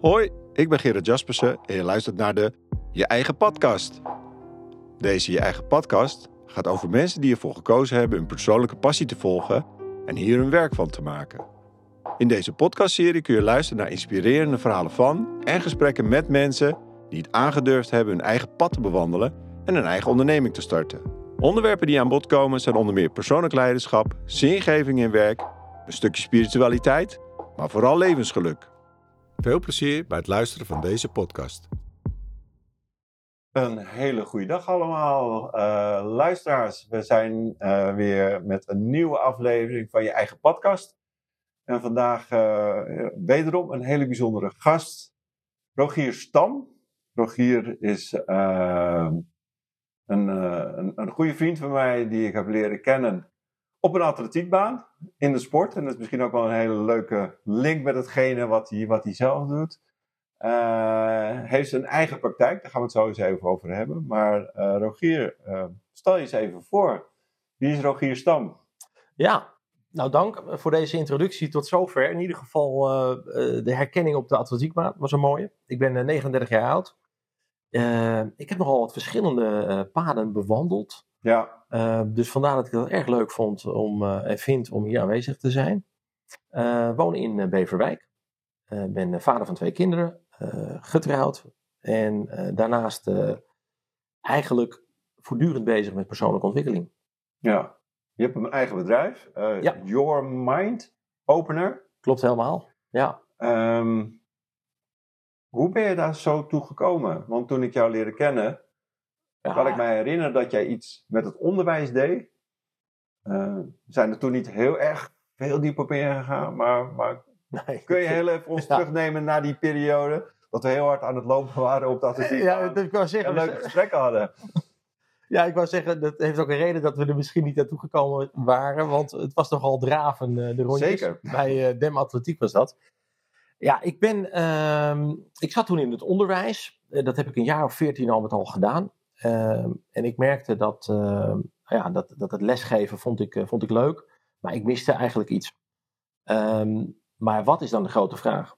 Hoi, ik ben Gerard Jaspersen en je luistert naar de Je Eigen Podcast. Deze Je Eigen Podcast gaat over mensen die ervoor gekozen hebben hun persoonlijke passie te volgen en hier hun werk van te maken. In deze podcastserie kun je luisteren naar inspirerende verhalen van en gesprekken met mensen die het aangedurfd hebben hun eigen pad te bewandelen en een eigen onderneming te starten. Onderwerpen die aan bod komen zijn onder meer persoonlijk leiderschap, zingeving in werk, een stukje spiritualiteit, maar vooral levensgeluk. Veel plezier bij het luisteren van deze podcast. Een hele goede dag allemaal, eh, luisteraars. We zijn eh, weer met een nieuwe aflevering van je eigen podcast. En vandaag uh, wederom een hele bijzondere gast, Rogier Stam. Rogier is een, een goede vriend van mij die ik heb leren kennen op een atletiekbaan in de sport. En dat is misschien ook wel een hele leuke link met hetgene wat hij, wat hij zelf doet. Uh, heeft zijn eigen praktijk, daar gaan we het zo eens even over hebben. Maar uh, Rogier, uh, stel je eens even voor. Wie is Rogier Stam? Ja, nou dank voor deze introductie tot zover. In ieder geval de herkenning op de atletiekbaan was een mooie. Ik ben 39 jaar oud. ik heb nogal wat verschillende paden bewandeld. Ja. Uh, dus vandaar dat ik het erg leuk vond om, uh, en vind om hier aanwezig te zijn. Uh, woon in Beverwijk. ben vader van twee kinderen, getrouwd. En daarnaast eigenlijk voortdurend bezig met persoonlijke ontwikkeling. Ja, je hebt een eigen bedrijf. ja. Your Mind Opener. Klopt helemaal, ja. Um, hoe ben je daar zo toe gekomen? Want toen ik jou leerde kennen, ja. Kan ik mij herinneren dat jij iets met het onderwijs deed? Uh, we zijn er toen niet heel erg heel diep op ingegaan, maar, maar nee. kun je heel even ons terugnemen naar die periode? Dat we heel hard aan het lopen waren op dat we ja, dat ik zeggen, leuke gesprekken hadden. Ja, ik wou zeggen, dat heeft ook een reden dat we er misschien niet naartoe gekomen waren. Want het was nogal draven, uh, de rondjes. Zeker. Bij uh, Dem Atletiek was dat. Ja, ik ben... Uh, ik zat toen in het onderwijs. dat heb ik een jaar of veertien al met al gedaan. Ehm, en ik merkte dat, ehm, ja, dat, dat het lesgeven vond ik, uh, vond ik leuk, maar ik miste eigenlijk iets. Ehm, maar wat is dan de grote vraag?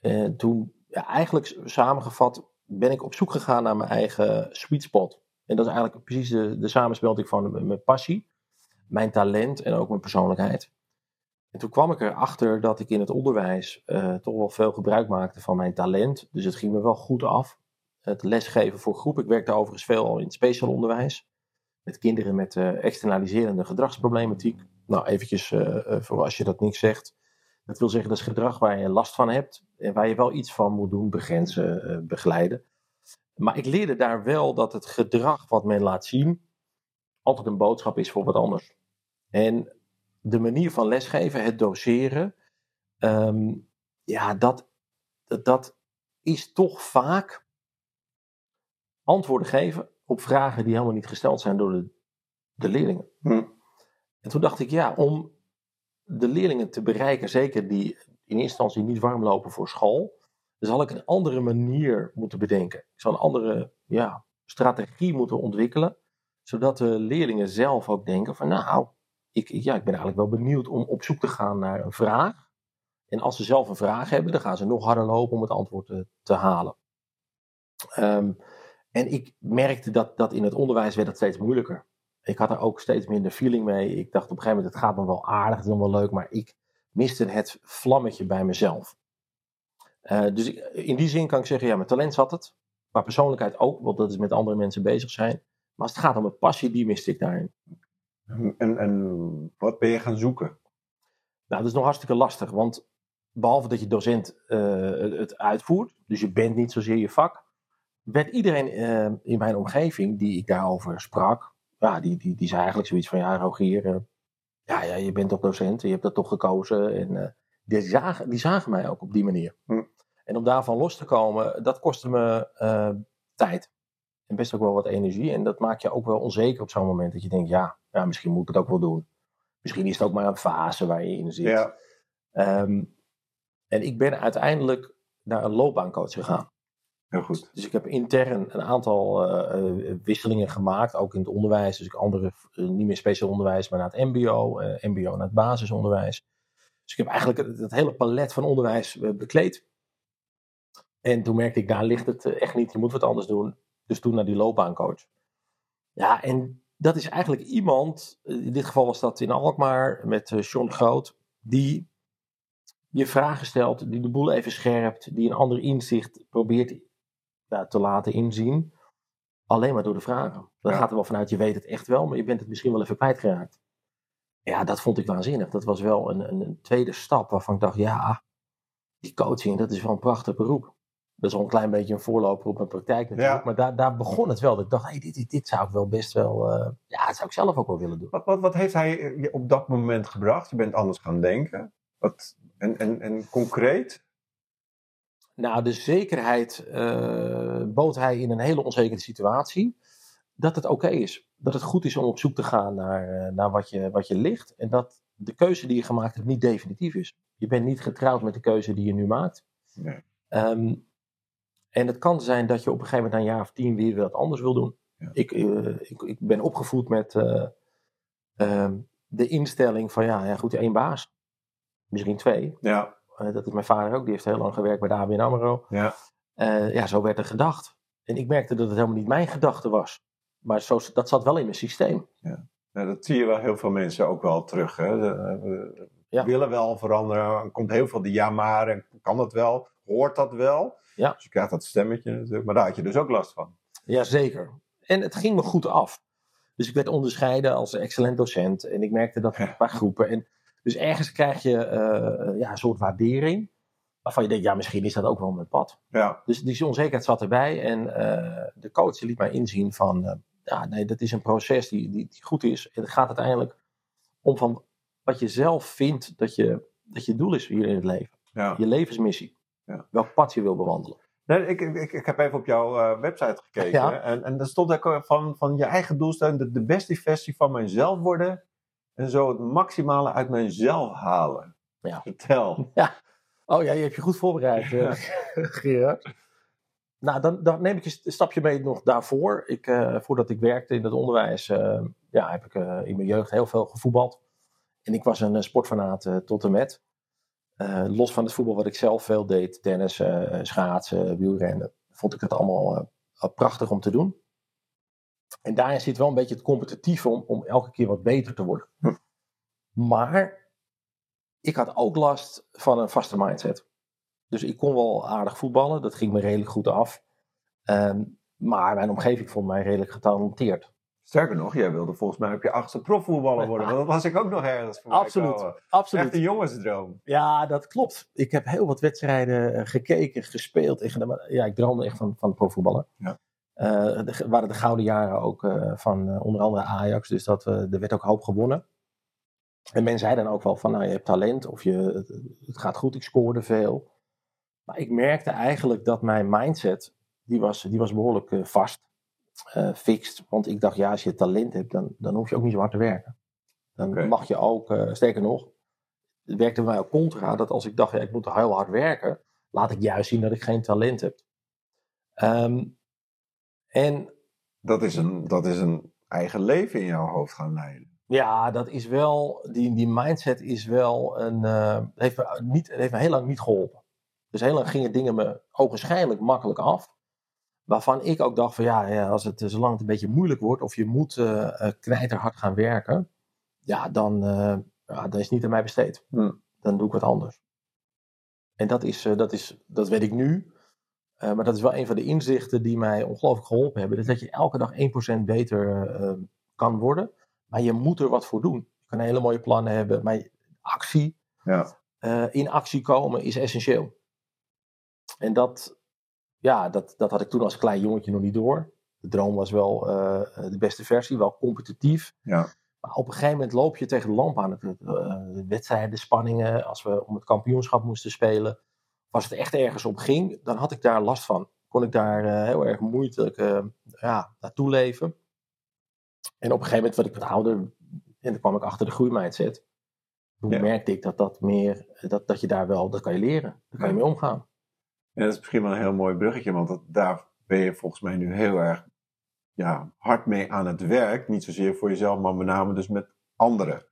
Uh, toen, ja, eigenlijk samengevat, ben ik op zoek gegaan naar mijn eigen sweet spot. En dat is eigenlijk precies de, de samensmelting van mijn passie, mijn talent en ook mijn persoonlijkheid. En toen kwam ik erachter dat ik in het onderwijs uh, toch wel veel gebruik maakte van mijn talent. Dus het ging me wel goed af het lesgeven voor groepen. Ik werkte overigens veel al in het speciaal onderwijs. Met kinderen met uh, externaliserende gedragsproblematiek. Nou, eventjes uh, voor als je dat niet zegt. Dat wil zeggen, dat is gedrag waar je last van hebt. En waar je wel iets van moet doen, begrenzen, begeleiden. Maar ik leerde daar wel dat het gedrag wat men laat zien. altijd een boodschap is voor wat anders. En de manier van lesgeven, het doseren. Um, ja, dat, dat is toch vaak antwoorden geven op vragen die helemaal niet gesteld zijn door de, de leerlingen. Hm. En toen dacht ik, ja, om de leerlingen te bereiken, zeker die in eerste instantie niet warm lopen voor school, zal ik een andere manier moeten bedenken. Ik zal een andere ja, strategie moeten ontwikkelen, zodat de leerlingen zelf ook denken van, nou, ik, ja, ik ben eigenlijk wel benieuwd om op zoek te gaan naar een vraag. En als ze zelf een vraag hebben, dan gaan ze nog harder lopen om het antwoord te, te halen. Um, en ik merkte dat, dat in het onderwijs werd het steeds moeilijker. Ik had er ook steeds minder feeling mee. Ik dacht op een gegeven moment, het gaat nog wel aardig, het is wel leuk, maar ik miste het vlammetje bij mezelf. Uh, dus in die zin kan ik zeggen, ja, mijn talent zat het. Maar persoonlijkheid ook, want dat is met andere mensen bezig zijn. Maar als het gaat om mijn passie, die miste ik daarin. En, en wat ben je gaan zoeken? Nou, dat is nog hartstikke lastig, want behalve dat je docent uh, het uitvoert, dus je bent niet zozeer je vak, werd iedereen uh, in mijn omgeving die ik daarover sprak, ja, die, die, die zei eigenlijk zoiets van, ja Rogier, uh, ja, ja, je bent toch docent, je hebt dat toch gekozen. En uh, die, zagen, die zagen mij ook op die manier. Hm. En om daarvan los te komen, dat kostte me tijd. En best ook wel wat energie. En dat maakt je ook wel onzeker op zo'n moment. Dat je denkt, ja, ja, misschien moet ik het ook wel doen. Misschien is het ook maar een fase waar je in zit. Ja. Um, en ik ben uiteindelijk naar een loopbaancoach gegaan. Heel goed. Dus ik heb intern een aantal uh, wisselingen gemaakt, ook in het onderwijs. Dus ik andere, uh, niet meer speciaal onderwijs, maar naar het MBO, uh, MBO naar het basisonderwijs. Dus ik heb eigenlijk het, hele palet van onderwijs bekleed. En toen merkte ik, daar ligt het eh, echt niet, je moet wat anders doen. Dus toen naar die loopbaancoach. Ja, en dat is eigenlijk iemand, eh, in dit geval was dat in Alkmaar met John Groot, die je vragen stelt, die de boel even scherpt, die een ander inzicht probeert ja, te laten inzien. Alleen maar door de vragen. Dan Ja. gaat er wel vanuit, je weet het echt wel, maar je bent het misschien wel even kwijtgeraakt. Ja, dat vond ik waanzinnig. Dat was wel een, een, een tweede stap waarvan ik dacht, ja, die coaching, dat is wel een prachtig beroep. Dat is al een klein beetje een voorloper op mijn praktijk natuurlijk. Ja. Maar daar, daar begon het wel. Dat ik dacht, hey, dit, dit, dit zou ik wel best wel, eh, ja, dat zou ik zelf ook wel willen doen. Wat, wat, wat heeft hij je op dat moment gebracht? Je bent anders gaan denken. Wat, en, en, en concreet? Nou, de zekerheid eh, bood hij in een hele onzekere situatie. Dat het oké is. Dat het goed is om op zoek te gaan naar, eh, naar wat, je, wat je ligt. En dat de keuze die je gemaakt hebt niet definitief is. Je bent niet getrouwd met de keuze die je nu maakt. Nee. Ehm, en het kan zijn dat je op een gegeven moment na een jaar of tien weer wat anders wil doen. Ja. Ik, eh, ik, ik ben opgevoed met eh, ehm, de instelling van ja, ja, goed, één baas. Misschien twee. Ja, dat is mijn vader ook. Die heeft heel lang gewerkt bij de ABN AMRO. ja. Eh, ja, zo werd er gedacht. En ik merkte dat het helemaal niet mijn gedachte was. Maar zo, dat zat wel in mijn systeem. Nou, dat zie je wel heel veel mensen ook wel terug. Hè? We Ja. willen wel veranderen. Er komt heel veel de ja maar en kan dat wel? Hoort dat wel? Ja. Dus je krijgt dat stemmetje natuurlijk. Maar daar had je dus ook last van. Jazeker. En het ging me goed af. Dus ik werd onderscheiden als excellent docent. En ik merkte dat Ja. bij groepen. En dus ergens krijg je eh, ja, een soort waardering. Waarvan je denkt, ja, misschien is dat ook wel mijn pad. Ja, Dus die onzekerheid zat erbij. En eh, de coach liet mij inzien van... eh, ja, nee, dat is een proces die, die, die goed is. En het gaat uiteindelijk om van wat je zelf vindt dat je, dat je doel is hier in het leven. ja. Je levensmissie. Ja. Welk pad je wil bewandelen. Nee, ik, ik, ik heb even op jouw website gekeken. Ja. En, en daar stond ook van, van je eigen doelstelling. De, de beste versie van mijzelf worden. En zo het maximale uit mijzelf halen. Ja. Vertel. Oh ja, je hebt je goed voorbereid, eh, Gerard. Nou, dan, dan neem ik een st- stapje mee nog daarvoor. Ik, eh, voordat ik werkte in het onderwijs, eh, ja, heb ik in mijn jeugd heel veel gevoetbald. En ik was een sportfanaat tot en met. Los van het voetbal wat ik zelf veel deed, tennis, schaatsen, wielrennen, vond ik het allemaal prachtig om te doen. En daarin zit wel een beetje het competitieve om, om elke keer wat beter te worden. Hm. Maar ik had ook last van een vaste mindset. Dus ik kon wel aardig voetballen, dat ging me redelijk goed af. Ehm, maar mijn omgeving vond mij redelijk getalenteerd. Sterker nog, jij wilde volgens mij op je achtste profvoetballer worden. Want dat was ik ook nog ergens voor Absoluut. Echt een Absoluut. jongensdroom. Ja, dat klopt. Ik heb heel wat wedstrijden eh, gekeken, gespeeld. Ja, ik droomde echt van, van profvoetballen. Ja. Eh, de, waren de gouden jaren ook eh, van eh, onder andere Ajax. Dus dat, eh, er werd ook hoop gewonnen. En men zei dan ook wel van, nou je hebt talent of je, het, gaat goed, ik scoorde veel. Maar ik merkte eigenlijk dat mijn mindset, die was, die was behoorlijk eh, vast, eh fixed. Want ik dacht, ja, als je talent hebt, dan, dan hoef je ook niet zo hard te werken. Dan mag je ook, eh, sterker nog, het werkte mij ook contra, dat als ik dacht, ja, ik moet heel hard werken, laat ik juist zien dat ik geen talent heb. Ehm, en Dat is, een, dat is een eigen leven in jouw hoofd gaan leiden. Ja, dat is wel, die, die mindset is wel een, eh, heeft, me niet, heeft me heel lang niet geholpen. Dus heel lang gingen dingen me ogenschijnlijk makkelijk af. Waarvan ik ook dacht van ja, ja als het, eh, zolang het een beetje moeilijk wordt of je moet eh, knijterhard gaan werken. Ja, dan, ja, dan is het niet aan mij besteed. Hm. Dan doe ik wat anders. En dat is, dat is, dat weet ik nu. Eh, maar dat is wel een van de inzichten die mij ongelooflijk geholpen hebben. Dat je elke dag 1% beter eh, kan worden. Maar je moet er wat voor doen. Je kan hele mooie plannen hebben, maar actie, Ja. eh, in actie komen is essentieel. En dat, ja, dat, dat had ik toen als klein jongetje nog niet door. De droom was wel de beste versie, wel competitief. Ja. Maar op een gegeven moment loop je tegen de lamp aan. De wedstrijden, de spanningen, als we om het kampioenschap moesten spelen. Als het echt ergens om ging, dan had ik daar last van. Kon ik daar eh, heel erg moeilijk eh, ja, naartoe leven. En op een gegeven moment werd ik wat ouder en dan kwam ik achter de groeimindset. Toen Ja. merkte ik dat dat meer, dat, dat je daar wel, dat kan je leren. Daar kan je mee omgaan. En dat is misschien wel een heel mooi bruggetje, want dat, daar ben je volgens mij nu heel erg ja, hard mee aan het werk. Niet zozeer voor jezelf, maar met name dus met anderen.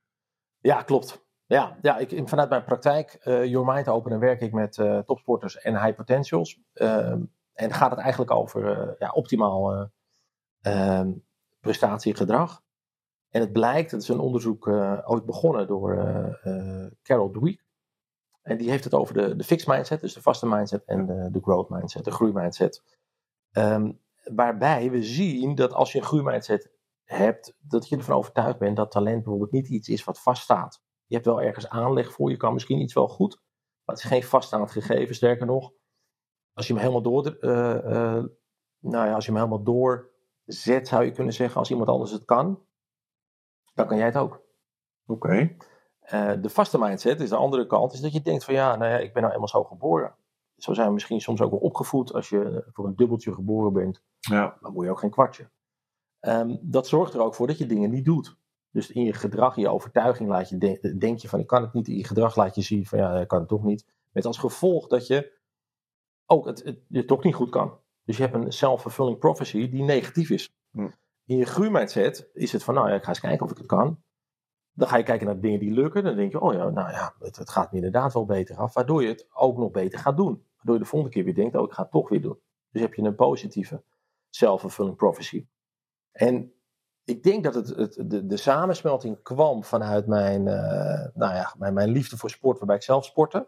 Ja, klopt. Ja, ja ik, vanuit mijn praktijk, uh, Your Mind Open, werk ik met uh, topsporters en high potentials. Uh, en gaat het eigenlijk over ja, optimaal ehm, prestatiegedrag. En het blijkt, het is een onderzoek ooit begonnen door Carol Dweck. En die heeft het over de, de fixed mindset, dus de vaste mindset en de, de growth mindset, de groeimindset. Um, waarbij we zien dat als je een groeimindset hebt, dat je ervan overtuigd bent dat talent bijvoorbeeld niet iets is wat vaststaat. Je hebt wel ergens aanleg voor, je kan misschien iets wel goed, maar het is geen vaststaand gegeven. Sterker nog, als je hem helemaal door, uh, uh, nou ja, als je hem helemaal doorzet, zou je kunnen zeggen, als iemand anders het kan, dan kan jij het ook. Oké. Uh, de vaste mindset is de andere kant, is dat je denkt van ja, nou ja, ik ben nou eenmaal zo geboren. Zo zijn we misschien soms ook wel opgevoed. Als je voor een dubbeltje geboren bent, ja. dan moet je ook geen kwartje. Um, dat zorgt er ook voor dat je dingen niet doet. Dus in je gedrag, in je overtuiging laat je de, denk je van ik kan het niet. In je gedrag laat je zien van ja, ik kan het toch niet. Met als gevolg dat je ook het, het, het toch niet goed kan. Dus je hebt een self-fulfilling prophecy die negatief is. Hm. In je groeimindset is het van nou ja, ik ga eens kijken of ik het kan. Dan ga je kijken naar dingen die lukken. Dan denk je, oh ja, nou ja, het, het gaat me inderdaad wel beter af. Waardoor je het ook nog beter gaat doen. Waardoor je de volgende keer weer denkt, oh ik ga het toch weer doen. Dus heb je een positieve self-fulfilling prophecy. En ik denk dat het, het, de, de samensmelting kwam vanuit mijn, uh, nou ja, mijn, liefde voor sport, waarbij ik zelf sportte.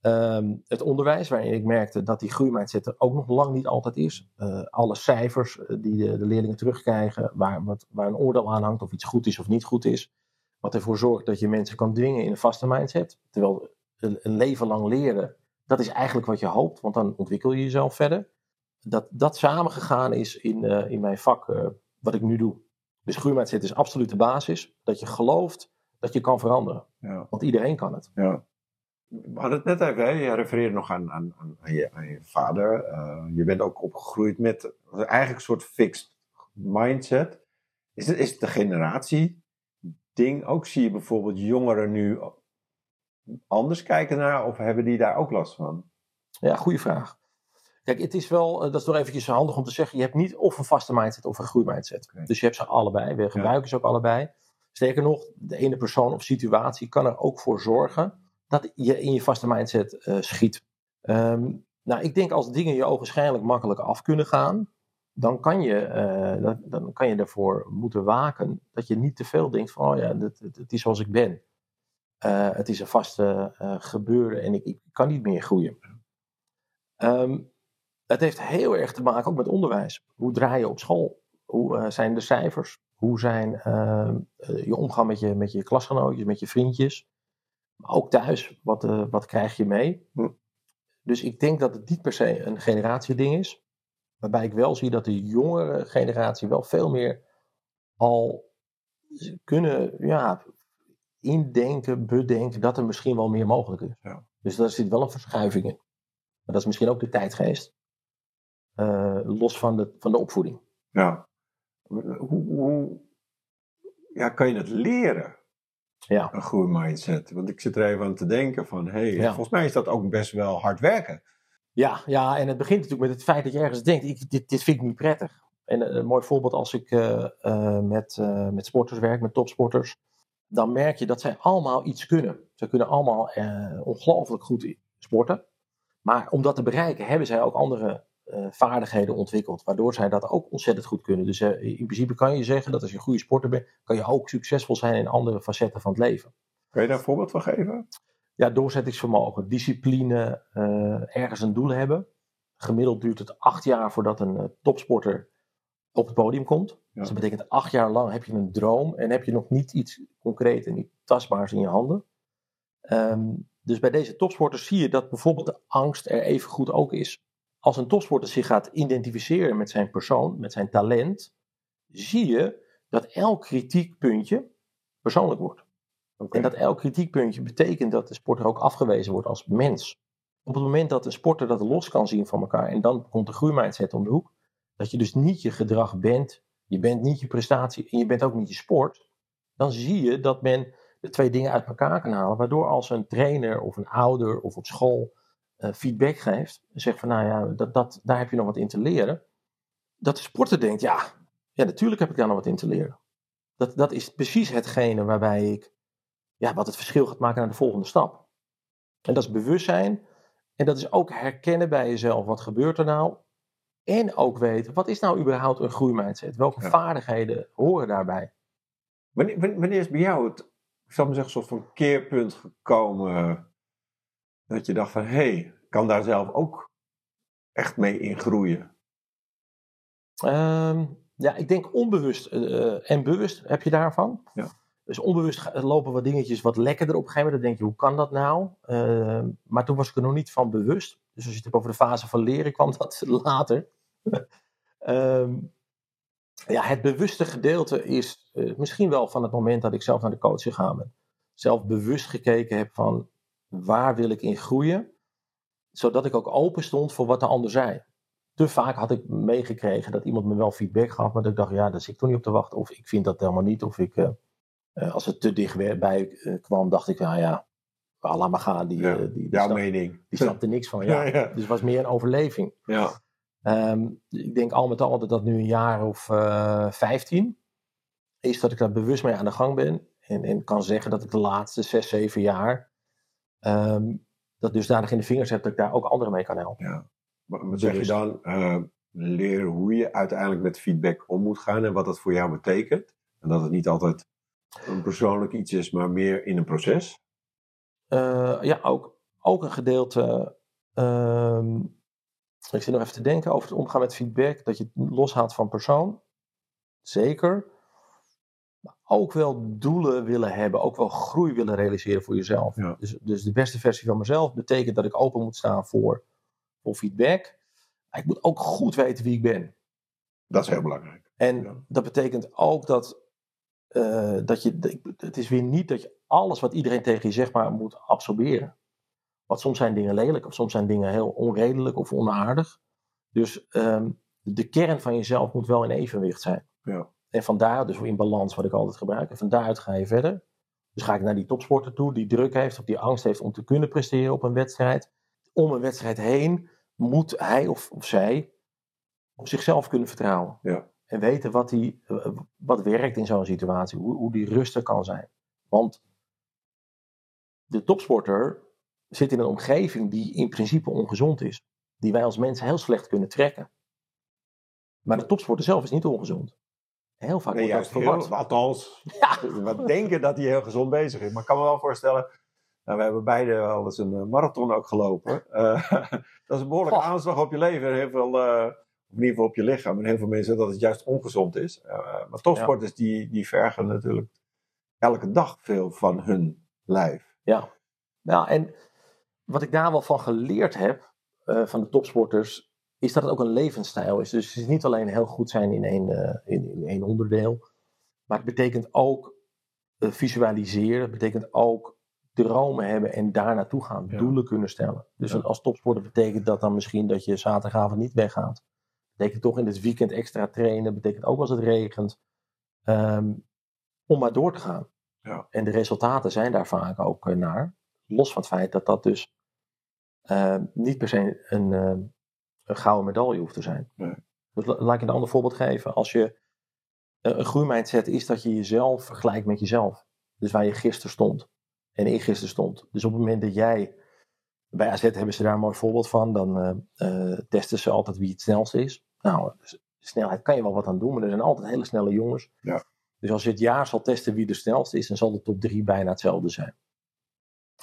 Um, het onderwijs, waarin ik merkte dat die groeimindset er ook nog lang niet altijd is. Uh, alle cijfers eh, die de, de, leerlingen terugkrijgen, waar, wat, waar een oordeel aan hangt of iets goed is of niet goed is. Wat ervoor zorgt dat je mensen kan dwingen in een vaste mindset. Terwijl een, een leven lang leren, dat is eigenlijk wat je hoopt, want dan ontwikkel je jezelf verder. Dat dat samengegaan is in, in mijn vak wat ik nu doe. Dus groeimindset is absoluut de basis. Dat je gelooft dat je kan veranderen. Ja. Want iedereen kan het. Ja. We hadden het net even, hè? je refereerde nog aan, aan, aan, je, aan je, vader. Uh, je bent ook opgegroeid met eigenlijk een soort fixed mindset. Is het, is het de generatie ding ook? Zie je bijvoorbeeld jongeren nu anders kijken naar of hebben die daar ook last van? Ja, goede vraag. Kijk, het is wel, eh, dat is nog eventjes handig om te zeggen, je hebt niet of een vaste mindset of een groeimindset. Okay. Dus je hebt ze allebei, we gebruiken ja. ze ook allebei. Sterker nog, de ene persoon of situatie kan er ook voor zorgen dat je in je vaste mindset uh, schiet. Um, nou, ik denk als dingen je ogenschijnlijk makkelijk af kunnen gaan, dan kan je, uh, dan, dan, kan je ervoor moeten waken dat je niet te veel denkt van, oh ja, het, is zoals ik ben. Uh, het is een vaste gebeuren en ik, ik, kan niet meer groeien. Um, het heeft heel erg te maken ook met onderwijs. Hoe draai je op school? Hoe uh, zijn de cijfers? Hoe zijn uh, je omgang met je, met je klasgenootjes, met je vriendjes? Maar ook thuis, wat, uh, wat krijg je mee? Hm. Dus ik denk dat het niet per se een generatieding is. Waarbij ik wel zie dat de jongere generatie wel veel meer al kunnen ja, indenken, bedenken dat er misschien wel meer mogelijk is. Ja. Dus daar zit wel een verschuiving in. Maar dat is misschien ook de tijdgeest. Uh, los van de, van de opvoeding. Ja. Hoe, hoe ja, kan je het leren? Ja. Een goede mindset. Want ik zit er even aan te denken van, hé, hey, ja. volgens mij is dat ook best wel hard werken. Ja, ja, en het begint natuurlijk met het feit dat je ergens denkt, ik, dit, dit vind ik niet prettig. En uh, een mooi voorbeeld als ik uh, uh, met, met sporters werk, met topsporters, dan merk je dat zij allemaal iets kunnen. Ze kunnen allemaal ongelooflijk goed sporten. Maar om dat te bereiken hebben zij ook andere uh, vaardigheden ontwikkeld, waardoor zij dat ook ontzettend goed kunnen. Dus uh, in principe kan je zeggen dat als je een goede sporter bent, kan je ook succesvol zijn in andere facetten van het leven. Kun je daar een voorbeeld van geven? Ja, doorzettingsvermogen, discipline, uh, ergens een doel hebben. Gemiddeld duurt het acht jaar voordat een topsporter op het podium komt. Ja. Dus dat betekent acht jaar lang heb je een droom en heb je nog niet iets concreets en niet tastbaars in je handen. Um, dus bij deze topsporters zie je dat bijvoorbeeld de angst er even goed ook is als een topsporter zich gaat identificeren met zijn persoon, met zijn talent, zie je dat elk kritiekpuntje persoonlijk wordt. Okay. En dat elk kritiekpuntje betekent dat de sporter ook afgewezen wordt als mens. Op het moment dat een sporter dat los kan zien van elkaar en dan komt de groeimindset om de hoek, dat je dus niet je gedrag bent, je bent niet je prestatie en je bent ook niet je sport, dan zie je dat men de twee dingen uit elkaar kan halen, waardoor als een trainer of een ouder of op school feedback geeft, zegt van nou ja, dat, dat, daar heb je nog wat in te leren, dat de sporter denkt, ja, ja, natuurlijk heb ik daar nog wat in te leren. Dat, dat is precies hetgene waarbij ik ja, wat het verschil gaat maken naar de volgende stap. En dat is bewustzijn. En dat is ook herkennen bij jezelf. Wat gebeurt er nou? En ook weten, wat is nou überhaupt een groeimindset? Welke Ja. vaardigheden horen daarbij? Wanneer, wanneer is bij jou het, ik zal maar zeggen, een soort van keerpunt gekomen dat je dacht van, hé, hey, kan daar zelf ook echt mee in groeien? Ehm, ja, ik denk onbewust eh, en bewust heb je daarvan. Ja. Dus onbewust ga- lopen wat dingetjes wat lekkerder op een gegeven moment. Dan denk je, hoe kan dat nou? Ehm, maar toen was ik er nog niet van bewust. Dus als je het hebt over de fase van leren, kwam dat later. Ehm, ja, het bewuste gedeelte is eh, misschien wel van het moment dat ik zelf naar de coach gegaan ben. Zelf bewust gekeken heb van waar wil ik in groeien. Zodat ik ook open stond voor wat de ander zei te vaak had ik meegekregen dat iemand me wel feedback gaf, maar dat ik dacht, ja, daar zit ik toch niet op te wachten. Of ik vind dat helemaal niet. Of ik, eh, eh, als het te dichtbij eh, kwam, dacht ik, nou ja, laat maar gaan. Die, Ja, die, die, Jouw snap- mening. die snapte niks van. Ja. Ja, ja. Dus het was meer een overleving. Ja, Ehm, ik denk al met al dat dat nu een jaar of eh 15 is dat ik daar bewust mee aan de gang ben. En, en kan zeggen dat ik de laatste 6, 7 jaar ehm, dat dusdanig in de vingers heb dat ik daar ook anderen mee kan helpen. Wat wat zeg je dan? Eh, leren hoe je uiteindelijk met feedback om moet gaan en wat dat voor jou betekent. En dat het niet altijd een persoonlijk iets is, maar meer in een proces. Eh, ja, ook, ook een gedeelte. ehm, ik zit nog even te denken over het omgaan met feedback. Dat je het loshaalt van persoon. Zeker. Ook wel doelen willen hebben. Ook wel groei willen realiseren voor jezelf. Ja. Dus, dus de beste versie van mezelf betekent dat ik open moet staan voor, voor feedback. Maar ik moet ook goed weten wie ik ben. Dat is heel belangrijk. En Ja. dat betekent ook dat, eh, dat je, het is weer niet dat je alles wat iedereen tegen je zegt maar moet absorberen. Want soms zijn dingen lelijk of soms zijn dingen heel onredelijk of onaardig. Dus ehm, de kern van jezelf moet wel in evenwicht zijn. Ja. En van daaruit, dus in balans wat ik altijd gebruik, en van daaruit ga je verder. Dus ga ik naar die topsporter toe die druk heeft of die angst heeft om te kunnen presteren op een wedstrijd. Om een wedstrijd heen moet hij of, of zij op zichzelf kunnen vertrouwen. Ja. En weten wat, die, wat werkt in zo'n situatie, hoe, hoe die rustig kan zijn. Want de topsporter zit in een omgeving die in principe ongezond is. Die wij als mensen heel slecht kunnen trekken. Maar de topsporter zelf is niet ongezond. Heel vaak Nee, wordt dat heel, verward. althans, we denken dat hij heel gezond bezig is. Maar ik kan me wel voorstellen, nou, we hebben beide wel eens een eh, marathon ook gelopen. Eh, dat is een behoorlijke aanslag op je leven. en Heel veel, eh, in ieder geval op je lichaam. En heel veel mensen dat het juist ongezond is. Maar topsporters die, die vergen natuurlijk elke dag veel van hun lijf. Ja. Nou, en wat ik daar wel van geleerd heb, van de topsporters, is dat het ook een levensstijl is. Dus het is niet alleen heel goed zijn in één, eh, in, in één onderdeel, maar het betekent ook eh, visualiseren, het betekent ook dromen hebben en daar naartoe gaan, Ja. doelen kunnen stellen. Dus Ja. als topsporter betekent dat dan misschien dat je zaterdagavond niet weggaat. Betekent toch in het weekend extra trainen, betekent ook als het regent, ehm, om maar door te gaan. Ja. En de resultaten zijn daar vaak ook eh, naar. Los van het feit dat dat dus eh, niet per se een, een gouden medaille hoeft te zijn. Nee. Dus la- laat ik een ander voorbeeld geven. Als je eh, een groeimindset is dat je jezelf vergelijkt met jezelf. Dus waar je gisteren stond en eergisteren stond. Dus op het moment dat jij, bij AZ hebben ze daar een mooi voorbeeld van, dan eh, eh, testen ze altijd wie het snelste is. Nou, dus snelheid kan je wel wat aan doen, maar er zijn altijd hele snelle jongens. Ja. Dus als je het jaar zal testen wie de snelste is, dan zal de top 3 bijna hetzelfde zijn.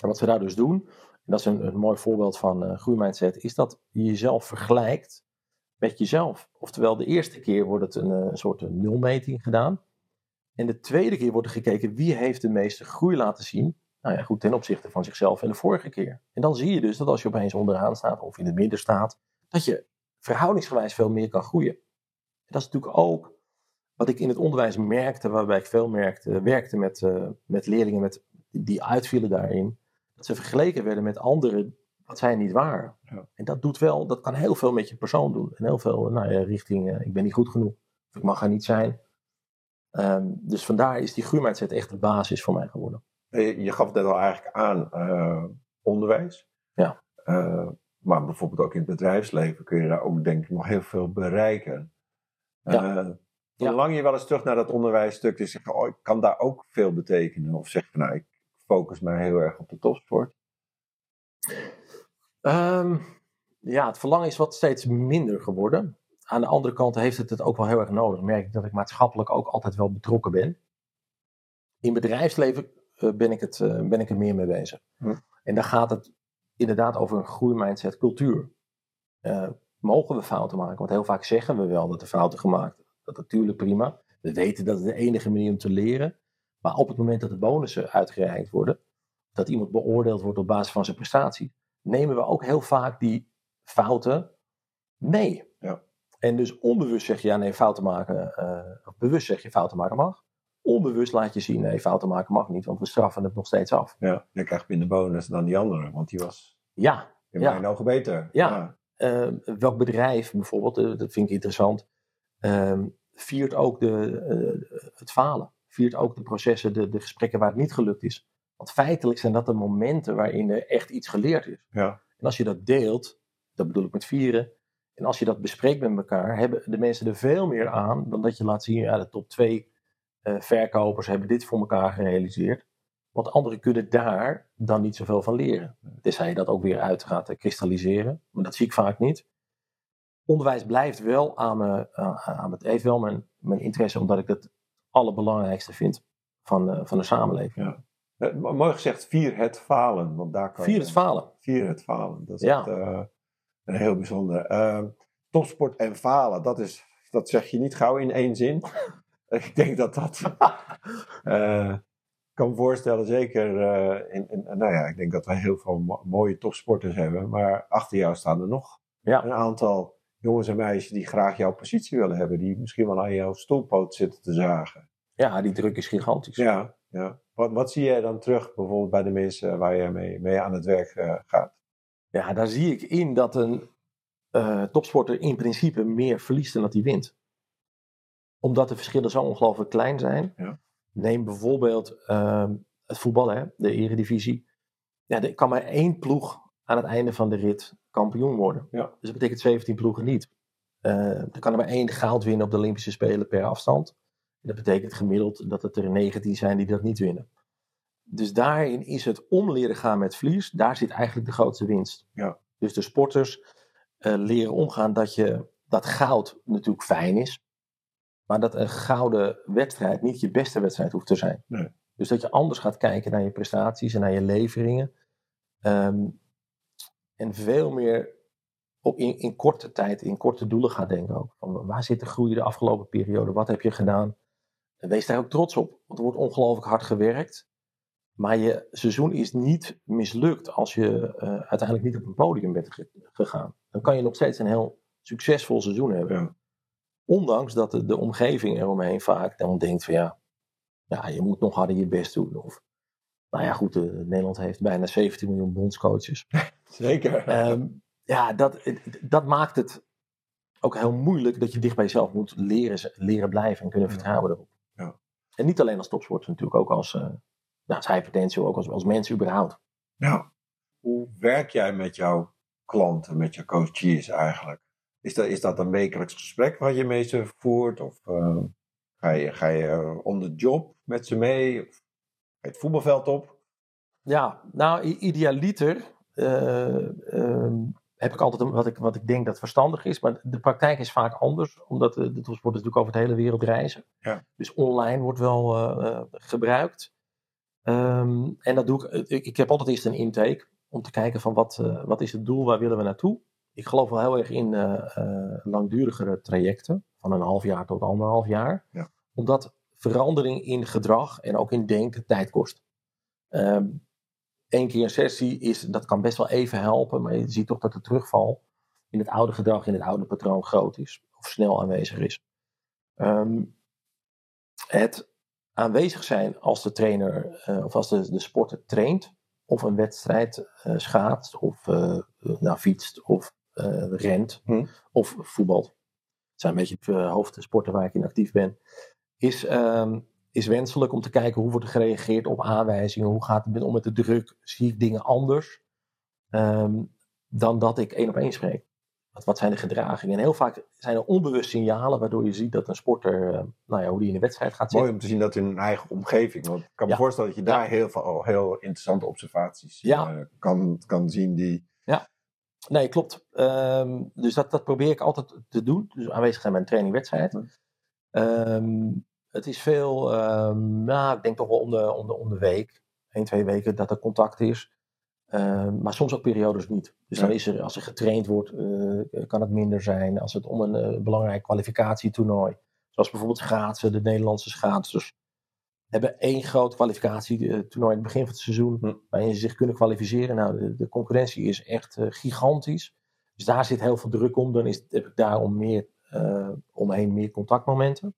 En wat we daar dus doen, en dat is een, mooi voorbeeld van eh groeimindset, is dat je jezelf vergelijkt met jezelf. Oftewel, de eerste keer wordt het een, eh, een soort een nulmeting gedaan. En de tweede keer wordt er gekeken wie heeft de meeste groei laten zien. Nou ja, goed, ten opzichte van zichzelf en de vorige keer. En dan zie je dus dat als je opeens onderaan staat of in het midden staat, dat je verhoudingsgewijs veel meer kan groeien. En dat is natuurlijk ook wat ik in het onderwijs merkte, waarbij ik veel merkte, werkte met, eh, met leerlingen met, die uitvielen daarin. Dat ze vergeleken werden met anderen wat zij niet waren. Ja. En dat doet wel, dat kan heel veel met je persoon doen. En heel veel nou ja, richting, eh, ik ben niet goed genoeg. Of ik mag er niet zijn. Ehm, dus vandaar is die groeimindset echt de basis voor mij geworden. Eh, Je gaf het net al eigenlijk aan, eh, onderwijs. Ja. Maar bijvoorbeeld ook in het bedrijfsleven kun je daar ook denk ik nog heel veel bereiken. Ja. Verlang je wel eens terug naar dat onderwijsstuk en zeggen, oh, ik kan daar ook veel betekenen? Of zeg je, nou, ik focus mij heel erg op de topsport? Ehm, ja, het verlangen is wat steeds minder geworden. Aan de andere kant heeft het het ook wel heel erg nodig. Merk ik dat ik maatschappelijk ook altijd wel betrokken ben. In bedrijfsleven eh, ben, ik het, eh, ben ik er meer mee bezig. Hm. En dan gaat het inderdaad over een groeimindset, cultuur. Eh, mogen we fouten maken? Want heel vaak zeggen we wel dat er fouten gemaakt worden. Dat natuurlijk prima. We weten dat het de enige manier om te leren. Maar op het moment dat de bonussen uitgereikt worden, dat iemand beoordeeld wordt op basis van zijn prestaties, nemen we ook heel vaak die fouten mee. Ja. En dus onbewust zeg je ja, nee, fouten maken, eh, of bewust zeg je fouten maken mag. Onbewust laat je zien, nee, fouten maken mag niet, want we straffen het nog steeds af. Ja, je krijgt minder bonus dan die andere, want die was Ja, in Ja. mijn ogen beter. Ja. eh, welk bedrijf bijvoorbeeld, eh, dat vind ik interessant, ehm, viert ook de, het falen. Viert ook de processen, de, de gesprekken waar het niet gelukt is. Want feitelijk zijn dat de momenten waarin er echt iets geleerd is. Ja. En als je dat deelt, dat bedoel ik met vieren. En als je dat bespreekt met elkaar, hebben de mensen er veel meer aan dan dat je laat zien, ja, de top twee eh, verkopers hebben dit voor elkaar gerealiseerd. Want anderen kunnen daar dan niet zoveel van leren. Tenzij je dat ook weer uit gaat eh, kristalliseren. Maar dat zie ik vaak niet. Onderwijs blijft wel aan me, aan aan het heeft wel mijn, mijn interesse, omdat ik het allerbelangrijkste vind van, eh, van de samenleving. Ja. Eh, mo- Mooi gezegd, vier het falen. Want daar kan Vier je- het falen. Vier het falen. Dat is Ja. echt, eh, een heel bijzonder. Ehm, topsport en falen, dat, is, dat zeg je niet gauw in één zin. ik denk dat dat. ik kan me voorstellen, zeker. in, in, nou ja, ik denk dat wij heel veel mo- mooie topsporters hebben. Maar achter jou staan er nog Ja. een aantal jongens en meisjes die graag jouw positie willen hebben. Die misschien wel aan jouw stoelpoot zitten te zagen. Ja, die druk is gigantisch. Ja, ja. Wat, wat zie jij dan terug bijvoorbeeld bij de mensen waar je mee, mee aan het werk eh, gaat? Ja, daar zie ik in dat een eh, topsporter in principe meer verliest dan dat hij wint. Omdat de verschillen zo ongelooflijk klein zijn. Ja. Neem bijvoorbeeld ehm, het voetbal, hè, de eredivisie. Ja, er kan maar één ploeg aan het einde van de rit kampioen worden. Ja. Dus dat betekent 17 ploegen niet. Eh, er kan er maar één goud winnen op de Olympische Spelen per afstand. Dat betekent gemiddeld dat het er 19 zijn die dat niet winnen. Dus daarin is het om leren gaan met verlies. Daar zit eigenlijk de grootste winst. Ja. Dus de sporters eh, leren omgaan dat, je, dat goud natuurlijk fijn is. Maar dat een gouden wedstrijd niet je beste wedstrijd hoeft te zijn. Nee. Dus dat je anders gaat kijken naar je prestaties en naar je leveringen. Ehm, en veel meer op in, in korte tijd, in korte doelen gaat denken ook. Van waar zit de groei de afgelopen periode? Wat heb je gedaan? En wees daar ook trots op. Want er wordt ongelooflijk hard gewerkt. Maar je seizoen is niet mislukt als je eh, uiteindelijk niet op een podium bent ge- gegaan. Dan kan je nog steeds een heel succesvol seizoen hebben. Ja. Ondanks dat de, de omgeving eromheen vaak dan denkt van ja, ja, je moet nog harder je best doen. Of, nou ja, goed, eh, Nederland heeft bijna 17 miljoen bondscoaches. Zeker. Ehm, ja, dat, dat maakt het ook heel moeilijk dat je dicht bij jezelf moet leren, leren blijven en kunnen vertrouwen erop. Ja. En niet alleen als topsporter, natuurlijk ook als, eh nou, als hypertensie, ook als, als mens überhaupt. Ja. Hoe werk jij met jouw klanten, met je coaches eigenlijk? Is dat, is dat een wekelijks gesprek wat je mee ze voert? Of eh, ga je, ga je om de job met ze mee? Of ga je het voetbalveld op? Ja, nou, idealiter eh, ehm, heb ik altijd wat ik, wat ik denk dat verstandig is. Maar de praktijk is vaak anders, omdat de, de topsporters natuurlijk over de hele wereld reizen. Ja. Dus online wordt wel eh, eh, gebruikt. Ehm, en dat doe ik, ik. Ik heb altijd eerst een intake om te kijken van wat, eh, wat is het doel, waar willen we naartoe. Ik geloof wel heel erg in eh, eh, langdurigere trajecten, van een half jaar tot anderhalf jaar. Ja. Omdat verandering in gedrag en ook in denken tijd kost. Ehm Eén keer een sessie is, dat kan best wel even helpen, maar je ziet toch dat de terugval in het oude gedrag, in het oude patroon groot is, of snel aanwezig is. Ehm, het aanwezig zijn als de trainer eh, of als de, de sporter traint, of een wedstrijd eh schaatst, of eh, nou, fietst, of rent, Hm. of voetbalt. Het zijn een beetje de hoofdsporten waar ik in actief ben. Is, ehm, is wenselijk om te kijken hoe wordt er gereageerd op aanwijzingen, hoe gaat het om met de druk, zie ik dingen anders ehm, dan dat ik één op één spreek. wat, wat zijn de gedragingen? En heel vaak zijn er onbewust signalen waardoor je ziet dat een sporter, uh, nou ja, hoe die in de wedstrijd gaat zitten. Mooi om te zien dat in een eigen omgeving. Want ik kan me Ja. voorstellen dat je daar Ja. heel veel heel interessante observaties Ja. eh, kan, kan zien die. Nee, klopt. Ehm, dus dat, dat probeer ik altijd te doen. Dus aanwezig zijn bij een training wedstrijd. Hm. Het is veel, ehm, nou, ik denk toch wel om de, om de, om de week. één, twee weken dat er contact is. Ehm, maar soms ook periodes niet. Dus dan is er, als er getraind wordt, eh, kan het minder zijn. Als het om een eh, belangrijk kwalificatietoernooi. Zoals bijvoorbeeld schaatsen, de Nederlandse schaatsers. Hebben één groot kwalificatietoernooi in het begin van het seizoen. Hm. Waarin ze zich kunnen kwalificeren. Nou, de, de concurrentie is echt eh, gigantisch. Dus daar zit heel veel druk om. Dan is, heb ik daarom meer, omheen meer contactmomenten.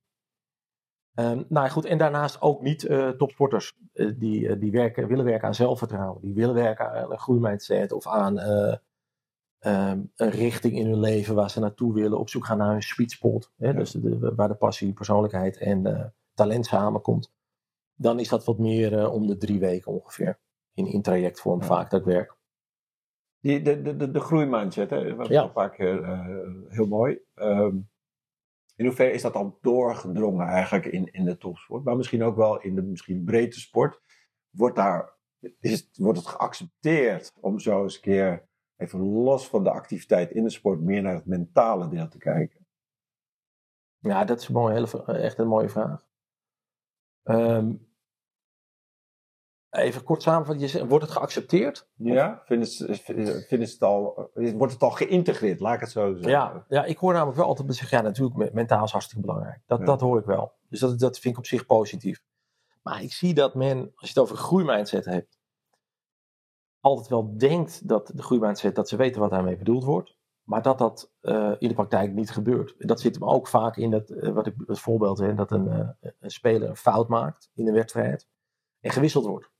Ehm, nou ja, goed, en daarnaast ook niet eh, topsporters eh, die, eh, die werken, willen werken aan zelfvertrouwen. Die willen werken aan een groeimindset of aan eh, ehm, een richting in hun leven waar ze naartoe willen. Op zoek gaan naar hun sweet spot. Hè? Ja. Dus de, waar de passie, persoonlijkheid en talent samenkomt. Dan is dat wat meer om de drie weken ongeveer. In, in trajectvorm Ja. vaak dat werk. Die, de, de, de, de groeimindset, hè, Ja. een paar keer eh, heel mooi. Ehm, in hoeverre is dat al doorgedrongen eigenlijk in, in de topsport, maar misschien ook wel in de misschien breedte sport? Wordt, daar, is het, wordt het geaccepteerd om zo eens een keer even los van de activiteit in de sport meer naar het mentale deel te kijken? Ja, dat is een mooie, hele, echt een mooie vraag. Ehm, even kort samenvatten. Wordt het geaccepteerd? Ja? Vinden ze, vinden ze het al, wordt het al geïntegreerd, laat ik het zo zeggen? Ja, ja, ik hoor namelijk wel altijd zeggen, ja natuurlijk, me- mentaal is hartstikke belangrijk. Dat, Ja. dat hoor ik wel. Dus dat, dat vind ik op zich positief. Maar ik zie dat men, als je het over groeimindset hebt, altijd wel denkt dat de groeimindset, dat ze weten wat daarmee bedoeld wordt. Maar dat dat eh, in de praktijk niet gebeurt. En dat zit hem ook vaak in dat, eh, wat ik, het voorbeeld, hè, dat een, eh, een speler een fout maakt in een wedstrijd en gewisseld wordt.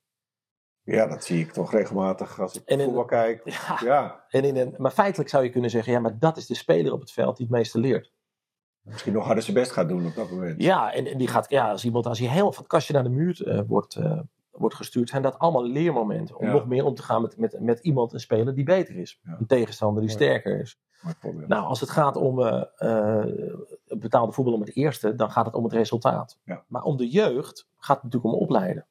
Ja, dat zie ik toch regelmatig als ik voetbal kijk. Ja, Ja, en in een, maar feitelijk zou je kunnen zeggen, ja, maar dat is de speler op het veld die het meeste leert. misschien nog harder zijn best gaat doen op dat moment. Ja, en, en die gaat, ja, als iemand, als hij heel van het kastje naar de muur eh, wordt, eh, wordt gestuurd, zijn dat allemaal leermomenten. Om Ja. nog meer om te gaan met, met, met iemand, een speler die beter is. Ja. Een tegenstander die Mooi. sterker is. Mooi. Nou, als het gaat om het betaalde voetbal om het eerste, dan gaat het om het resultaat. Maar om de jeugd gaat het natuurlijk om opleiden.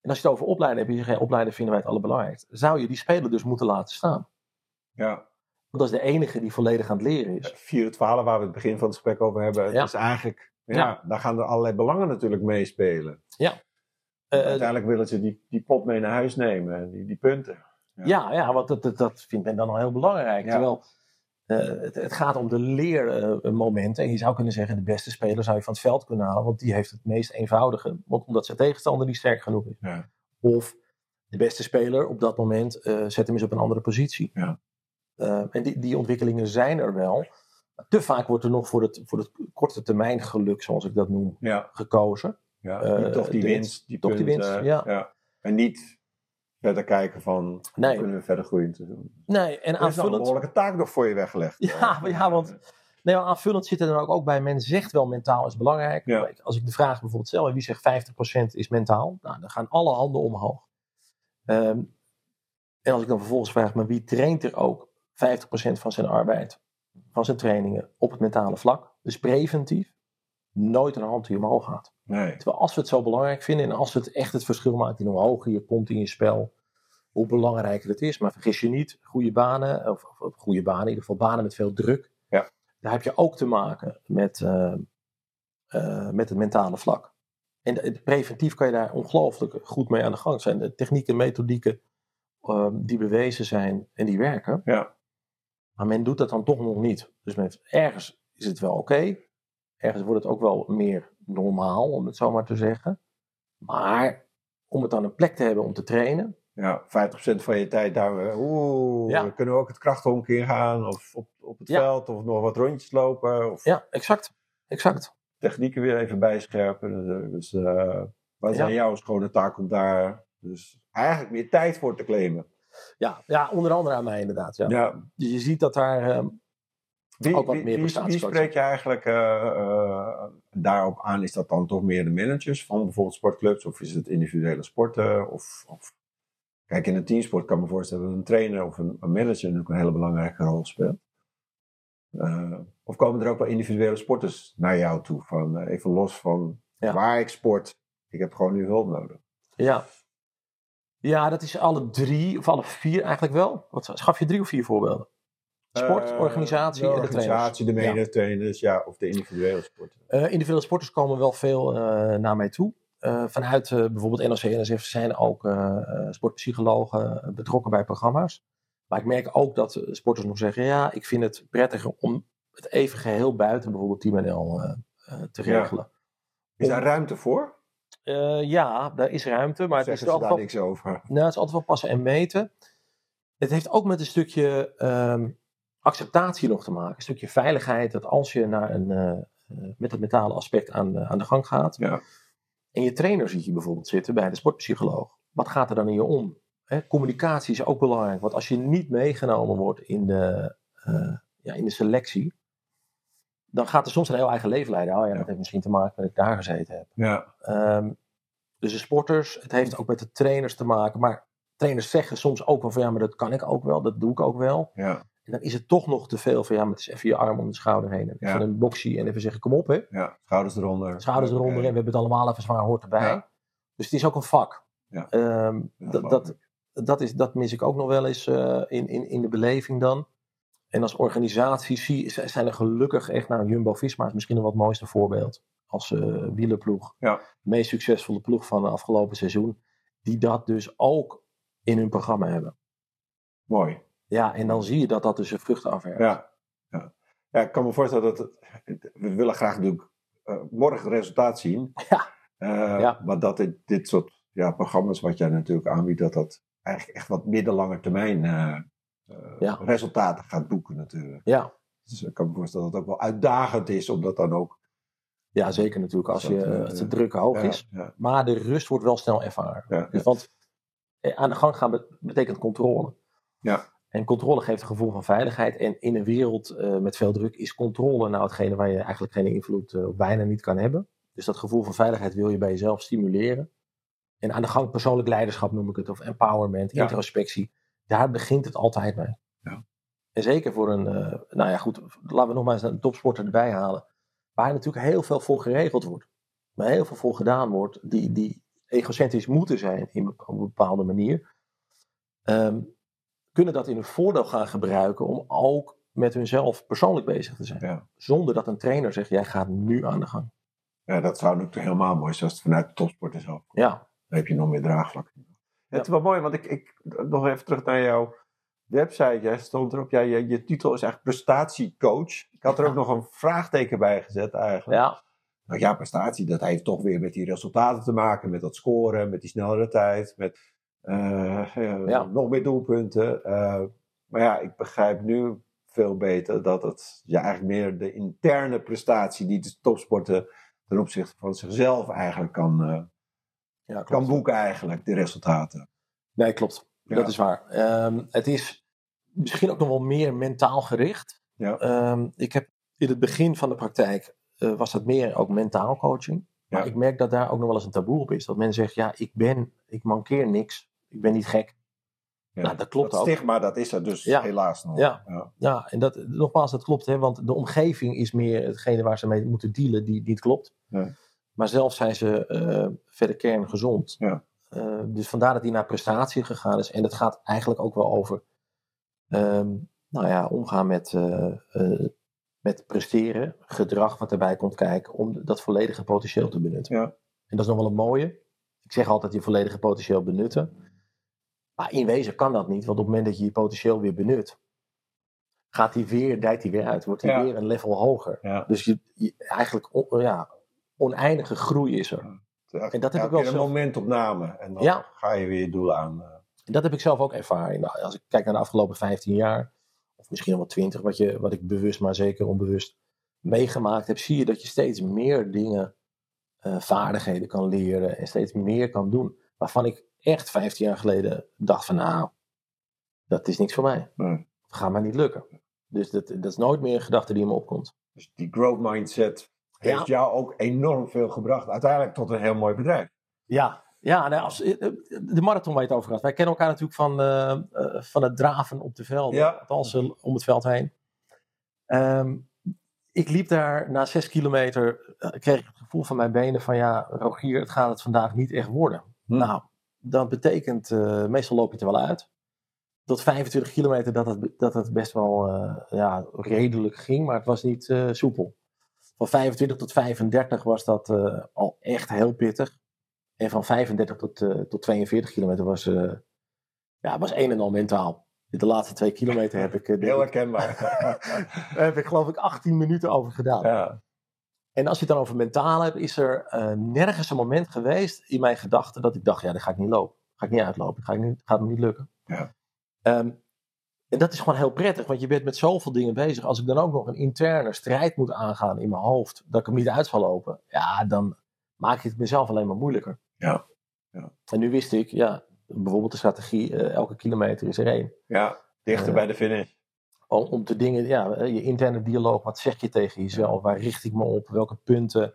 En als je het over opleiden hebt, je zegt, ja, opleiden vinden wij het allerbelangrijkst. Zou je die speler dus moeten laten staan. ja. Want dat is de enige die volledig aan het leren is. 4 het 12 waar we het begin van het gesprek over hebben. Het Ja. is eigenlijk, ja, Ja. daar gaan er allerlei belangen natuurlijk meespelen. Eh, Uiteindelijk willen ze die, die pot mee naar huis nemen, die, die punten. Ja, ja want dat, dat, dat vindt men dan al heel belangrijk. Ja. Terwijl eh, het, het gaat om de leermomenten. en je zou kunnen zeggen, de beste speler zou je van het veld kunnen halen. Want die heeft het meest eenvoudige. Want omdat zijn tegenstander niet sterk genoeg is. Ja. Of de beste speler op dat moment eh, zet hem eens op een andere positie. Ja. Eh, en die, die ontwikkelingen zijn er wel. Maar te vaak wordt er nog voor het, voor het korte termijn geluk, zoals ik dat noem, Ja, gekozen. ja. Toch die winst, die toch die winst, ja. En niet verder kijken van, hoe Nee. kunnen we verder groeien te doen. Nee, en Er is nog een aanvullend. behoorlijke taak nog voor je weggelegd. Ja, maar ja, want nee, maar aanvullend zit er dan ook, ook bij. Men zegt wel mentaal is belangrijk. Ja. Als ik de vraag bijvoorbeeld stel, wie zegt 50% is mentaal? Nou, dan gaan alle handen omhoog. Ehm, en als ik dan vervolgens vraag, maar wie traint er ook 50% van zijn arbeid, van zijn trainingen op het mentale vlak? Dus preventief, nooit een hand die omhoog gaat. Nee. Terwijl als we het zo belangrijk vinden en als het echt het verschil maakt in hoe hoger je komt in je spel, hoe belangrijker het is. Maar vergis je niet, goede banen, of, goede banen, in ieder geval banen met veel druk. Ja. Daar heb je ook te maken met, eh, eh, met het mentale vlak. En de- preventief kan je daar ongelooflijk goed mee aan de gang. Zijn de technieken, methodieken eh, die bewezen zijn en die werken. Ja. Maar men doet dat dan toch nog niet. Dus men, ergens is het wel oké. Ergens wordt het ook wel meer normaal, om het zo maar te zeggen. Maar om het dan een plek te hebben om te trainen. Ja, 50% van je tijd daar, eh, oeh, Ja. kunnen we ook het krachthonk ingaan of op, op het Ja. veld of nog wat rondjes lopen of Ja, exact. Exact. technieken weer even bijscherpen. Dus eh wat is Ja. aan jou is gewoon de taak om daar dus eigenlijk meer tijd voor te claimen. Ja, ja onder andere aan mij inderdaad. Ja. Ja. Dus je ziet dat daar ehm, Wie, Ook wat meer wie, spreek je eigenlijk eh, eh, daarop aan? Is dat dan toch meer de managers van bijvoorbeeld sportclubs of is het individuele sporten? Of, of... Kijk, in een teamsport kan ik me voorstellen dat een trainer of een, een manager natuurlijk een hele belangrijke rol speelt. Uh, of komen er ook wel individuele sporters naar jou toe? Van, even los van ja. waar ik sport, ik heb gewoon nu hulp nodig. Ja. Ja, dat is alle drie, of alle vier eigenlijk wel. Wat, schaf je drie of vier voorbeelden? Sport, Uh, organisatie de en de trainers. organisatie, de mede-trainers, ja. of de individuele sporten. Eh, individuele sporters komen wel veel eh, naar mij toe. Eh, vanuit eh, bijvoorbeeld NOC en NSF zijn ook eh, eh, sportpsychologen betrokken bij programma's. Maar ik merk ook dat eh, sporters nog zeggen: ja, ik vind het prettiger om het even geheel buiten bijvoorbeeld Team NL eh, eh, te Ja. regelen. Is daar ruimte voor? Eh, ja, daar is ruimte, maar het is, altijd daar wel, niks over? nou, het is altijd wel passen en meten. Het heeft ook met een stukje ehm, acceptatie nog te maken. Een stukje veiligheid. Dat als je naar een, eh, eh, met het mentale aspect aan, de- aan de gang gaat. Ja. En je trainer ziet je bijvoorbeeld zitten bij de sportpsycholoog. Wat gaat er dan in je om? Hè, communicatie is ook belangrijk. Want als je niet meegenomen wordt in de, eh, ja, in de selectie. Dan gaat er soms een heel eigen leven leiden. Oh ja, dat heeft misschien te maken met dat ik daar gezeten heb. Ja. Ehm, dus de sporters, het heeft ook met de trainers te maken. Maar trainers zeggen soms ook wel van ja, maar dat kan ik ook wel, dat doe ik ook wel. Ja. En dan is het toch nog te veel van ja, maar het is even je arm om de schouder heen. En Ja. Een boxie en even zeggen kom op hè. ja. Schouders eronder. Schouders eronder en we hebben het allemaal even zwaar hoort erbij. Ja. Dus het is ook een vak. Ja. Ehm, dat, dat, dat, is, dat mis ik ook nog wel eens eh, in, in, in de beleving dan. En als organisatie zie, zijn er gelukkig echt, nou Jumbo-Visma is misschien nog wel het mooiste voorbeeld. Als eh wielerploeg. Ja. De meest succesvolle ploeg van het afgelopen seizoen. Die dat dus ook in hun programma hebben. Mooi. Ja, en dan zie je dat dat dus zijn vruchten afwerkt. Ja. ja. Ja, ik kan me voorstellen dat het, we willen graag natuurlijk eh, morgen resultaat zien. Ja. Eh, Ja. Maar dat dit, dit soort ja, programma's wat jij natuurlijk aanbiedt, dat dat eigenlijk echt wat middellange termijn eh, Ja. resultaten gaat boeken natuurlijk. Ja. Dus ik kan me voorstellen dat het ook wel uitdagend is om dat dan ook ja, zeker natuurlijk als, Dat, je, de druk hoog is. Maar de rust wordt wel snel ervaren. Dus want aan de gang gaan be- betekent controle. Ja. En controle geeft een gevoel van veiligheid. En in een wereld eh, met veel druk is controle nou hetgene waar je eigenlijk geen invloed eh, bijna niet kan hebben. Dus dat gevoel van veiligheid wil je bij jezelf stimuleren. En aan de gang persoonlijk leiderschap noem ik het. Of empowerment, Ja. introspectie. Daar begint het altijd mee. Ja. En zeker voor een, eh, nou ja goed, laten we nog maar eens een topsporter erbij halen. Waar natuurlijk heel veel voor geregeld wordt. Waar heel veel voor gedaan wordt. Die, die egocentrisch moeten zijn in, op een bepaalde manier. Ehm, kunnen dat in hun voordeel gaan gebruiken om ook met hunzelf persoonlijk bezig te zijn. Ja. Zonder dat een trainer zegt, jij gaat nu aan de gang. ja, dat zou natuurlijk helemaal mooi zijn als het vanuit de topsport is ook. Ja, Dan heb je nog meer draagvlak. Het is wel mooi, want ik, ik nog even terug naar jouw website. Jij stond erop, ja, je, je titel is eigenlijk prestatiecoach. Ik had er ook nog een vraagteken bij gezet eigenlijk. ja, Nou ja, prestatie, dat heeft toch weer met die resultaten te maken, met dat scoren, met die snellere tijd, met Ja. nog meer doelpunten. Eh, maar ja, ik begrijp nu veel beter dat het ja, eigenlijk meer de interne prestatie die de topsporter ten opzichte van zichzelf eigenlijk kan, eh, ja kan boeken eigenlijk, de resultaten. Nee, klopt. Ja. Dat is waar. Ehm, het is misschien ook nog wel meer mentaal gericht. Ja. Ehm, ik heb in het begin van de praktijk eh, was dat meer ook mentaal coaching. Maar ik merk dat daar ook nog wel eens een taboe op is. Dat men zegt, ja, ik ben, ik mankeer niks. Ik ben niet gek. Ja. Nou, dat klopt dat ook. stigma, dat is er dus Ja. helaas nog. Ja. Ja. Ja, en dat, nogmaals, dat klopt. Hè, want de omgeving is meer hetgene waar ze mee moeten dealen die niet klopt. Ja. Maar zelf zijn ze eh, verder kerngezond. Ja. Eh, dus vandaar dat hij naar prestatie gegaan is. En dat gaat eigenlijk ook wel over ehm, nou ja, omgaan met, eh, met presteren, gedrag wat erbij komt kijken, om dat volledige potentieel te benutten. Ja. En dat is nog wel een mooie. Ik zeg altijd je volledige potentieel benutten. Maar in wezen kan dat niet, want op het moment dat je je potentieel weer benut, gaat die weer, dijt die weer uit, wordt die Ja. weer een level hoger. Ja. Dus je, je- eigenlijk on- ja, oneindige groei is er. En dat heb ik wel een zelf- momentopname. En dan Ja. ga je weer je doelen aan. eh. En dat heb ik zelf ook ervaren. Nou, als ik kijk naar de afgelopen 15 jaar, of misschien wel 20, wat, je, wat ik bewust, maar zeker onbewust meegemaakt heb, zie je dat je steeds meer dingen, eh, vaardigheden kan leren en steeds meer kan doen. Waarvan ik echt 15 jaar geleden dacht van nou, dat is niks voor mij. Nee. Dat gaat mij niet lukken. Dus dat, dat is nooit meer een gedachte die in me opkomt. Dus die growth mindset Ja. heeft jou ook enorm veel gebracht. Uiteindelijk tot een heel mooi bedrijf. Ja, ja nou, als, eh, de marathon waar je het over had. Wij kennen elkaar natuurlijk van, eh, eh, van het draven op de velden. Ja. Althans, eh, om het veld heen. Ehm, ik liep daar na zes kilometer, kreeg ik het gevoel van mijn benen van ja, Rogier, het gaat het vandaag niet echt worden. Hm. Nou, dat betekent, uh, meestal loop je er wel uit. Tot 25 kilometer dat het, dat het best wel uh, ja, redelijk ging, maar het was niet uh, soepel. Van 25 tot 35 was dat al echt heel pittig. En van 35 tot, tot 42 kilometer was, ja, was een en al mentaal. De laatste twee kilometer heb ik. Heel herkenbaar. heb ik geloof ik 18 minuten over gedaan. Ja. En als je het dan over mentaal hebt, is er uh, nergens een moment geweest in mijn gedachten dat ik dacht: ja, dat ga ik niet lopen. Ga ik niet uitlopen. Ga ik niet, gaat me niet lukken. Ja. Um, en dat is gewoon heel prettig, want je bent met zoveel dingen bezig. Als ik dan ook nog een interne strijd moet aangaan in mijn hoofd, dat ik hem niet uit zal lopen, ja, dan maak je het mezelf alleen maar moeilijker. Ja. ja. En nu wist ik, ja, bijvoorbeeld de strategie, uh, elke kilometer is er één. Ja, dichter uh, bij de finish. Om, om te dingen, ja, je interne dialoog, wat zeg je tegen jezelf? Waar richt ik me op? Welke punten?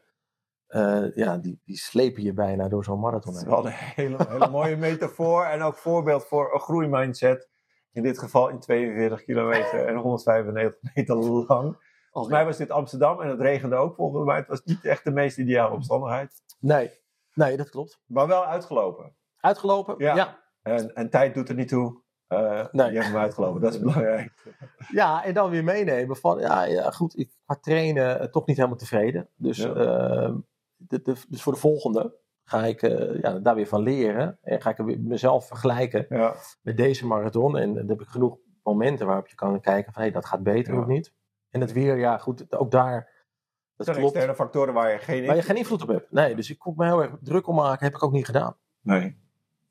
Uh, ja, die, die slepen je bijna door zo'n marathon. Dat is wel een hele, hele mooie metafoor en ook voorbeeld voor een groeimindset. In dit geval in 42 kilometer en 195 meter lang. Volgens mij was dit Amsterdam en het regende ook volgens mij. Het was niet echt de meest ideale omstandigheid. Nee, nee dat klopt. Maar wel uitgelopen. Uitgelopen, ja. ja. En, en tijd doet er niet toe. Uh, nee. Je hebt hem uitgelopen, dat is belangrijk. Ja, en dan weer meenemen van, ja, ja goed, ik ga trainen uh, toch niet helemaal tevreden. Dus, ja. uh, de, de, dus voor de volgende ga ik ja, daar weer van leren. En ga ik weer mezelf vergelijken ja. met deze marathon. En dan heb ik genoeg momenten waarop je kan kijken van, hey, dat gaat beter of niet. En het weer, ja goed, ook daar... Dat zijn externe factoren waar je geen waar je geen invloed op hebt. Nee, dus ik kon me heel erg druk om maken, heb ik ook niet gedaan. Nee.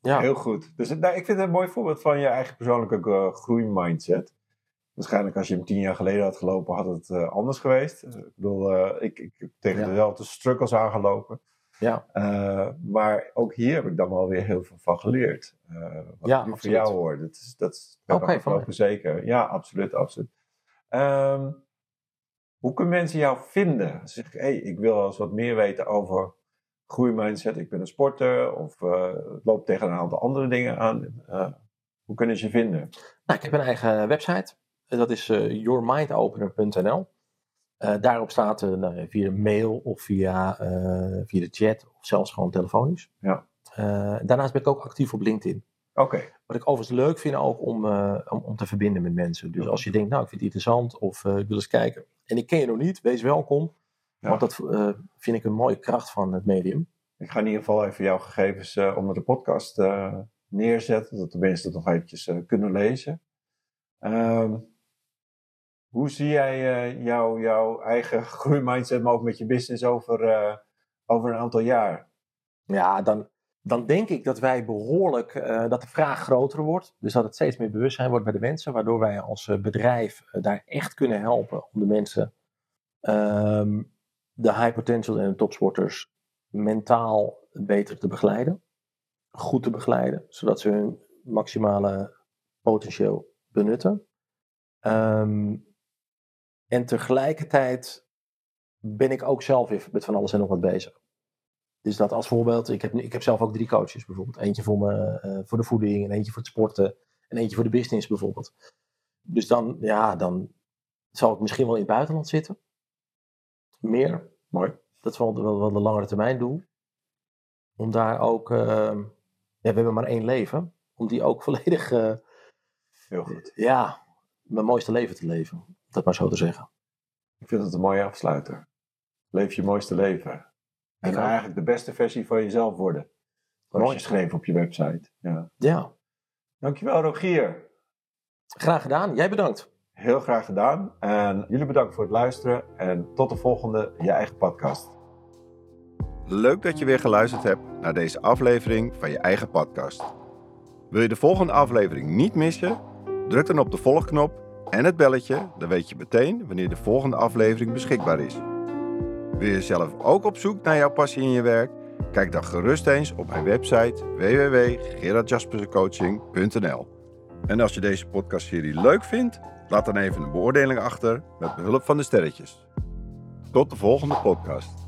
Ja. Heel goed. Dus nou, ik vind het een mooi voorbeeld van je eigen persoonlijke uh, groeimindset. Waarschijnlijk als je hem tien jaar geleden had gelopen, had het uh, anders geweest. ik bedoel, ik, ik heb tegen ja. dezelfde struggles aangelopen. Ja. maar ook hier heb ik dan wel weer heel veel van geleerd. wat ja, ik nu voor jou hoor. Dat is, dat is okay, afgelopen zeker. Ja, absoluut, absoluut. Um, hoe kunnen mensen jou vinden? Zeg, hey, ik wil eens wat meer weten over groeimindset, ik ben een sporter of uh, loop tegen een aantal andere dingen aan. Uh, hoe kunnen ze je vinden? Nou, ik heb een eigen website. Dat is uh, yourmindopener.nl. daarop staat nou, via mail of via, via de chat of zelfs gewoon telefonisch. Ja. daarnaast ben ik ook actief op LinkedIn. Oké. Okay. Wat ik overigens leuk vind ook om, om, om, te verbinden met mensen. Dus als je denkt, nou ik vind het interessant of ik wil eens kijken. En ik ken je nog niet, wees welkom. Ja. Want dat uh, vind ik een mooie kracht van het medium. Ik ga in ieder geval even jouw gegevens uh, onder de podcast uh, neerzetten. Dat de mensen het nog eventjes kunnen lezen. Um, hoe zie jij jou, jouw eigen groeimindset, maar ook met je business over, over een aantal jaar? Ja, dan, dan denk ik dat wij behoorlijk, dat de vraag groter wordt. Dus dat het steeds meer bewustzijn wordt bij de mensen. Waardoor wij als bedrijf daar echt kunnen helpen om de mensen... Um, de high potential en de topsporters mentaal beter te begeleiden. Goed te begeleiden, zodat ze hun maximale potentieel benutten. Um, en tegelijkertijd ben ik ook zelf met van alles en nog wat bezig. Dus dat als voorbeeld, ik heb, ik heb zelf ook drie coaches bijvoorbeeld. Eentje voor, me, uh, voor de voeding, en eentje voor het sporten en eentje voor de business bijvoorbeeld. Dus dan, ja, dan zal ik misschien wel in het buitenland zitten meer. Mooi. Dat is wel, wel, wel de langere termijn doel. Om daar ook, uh, ja, we hebben maar één leven, om die ook volledig, uh, heel goed. Ja, mijn mooiste leven te leven, om dat maar zo te zeggen. Ik vind het een mooie afsluiter. Leef je mooiste leven. En Ik eigenlijk de beste versie van jezelf worden. Zoals Mooi. je schreef op je website. Ja. Ja, Dankjewel Rogier. graag gedaan. Jij bedankt. Heel graag gedaan. En jullie bedankt voor het luisteren. En tot de volgende Je Eigen Podcast. Leuk dat je weer geluisterd hebt naar deze aflevering van Je Eigen Podcast. Wil je de volgende aflevering niet missen? Druk dan op de volgknop en het belletje. Dan weet je meteen wanneer de volgende aflevering beschikbaar is. Wil je zelf ook op zoek naar jouw passie in je werk? Kijk dan gerust eens op mijn website www.gerardjaspersencoaching.nl En als je deze podcastserie leuk vindt, laat dan even een beoordeling achter met behulp van de sterretjes. Tot de volgende podcast.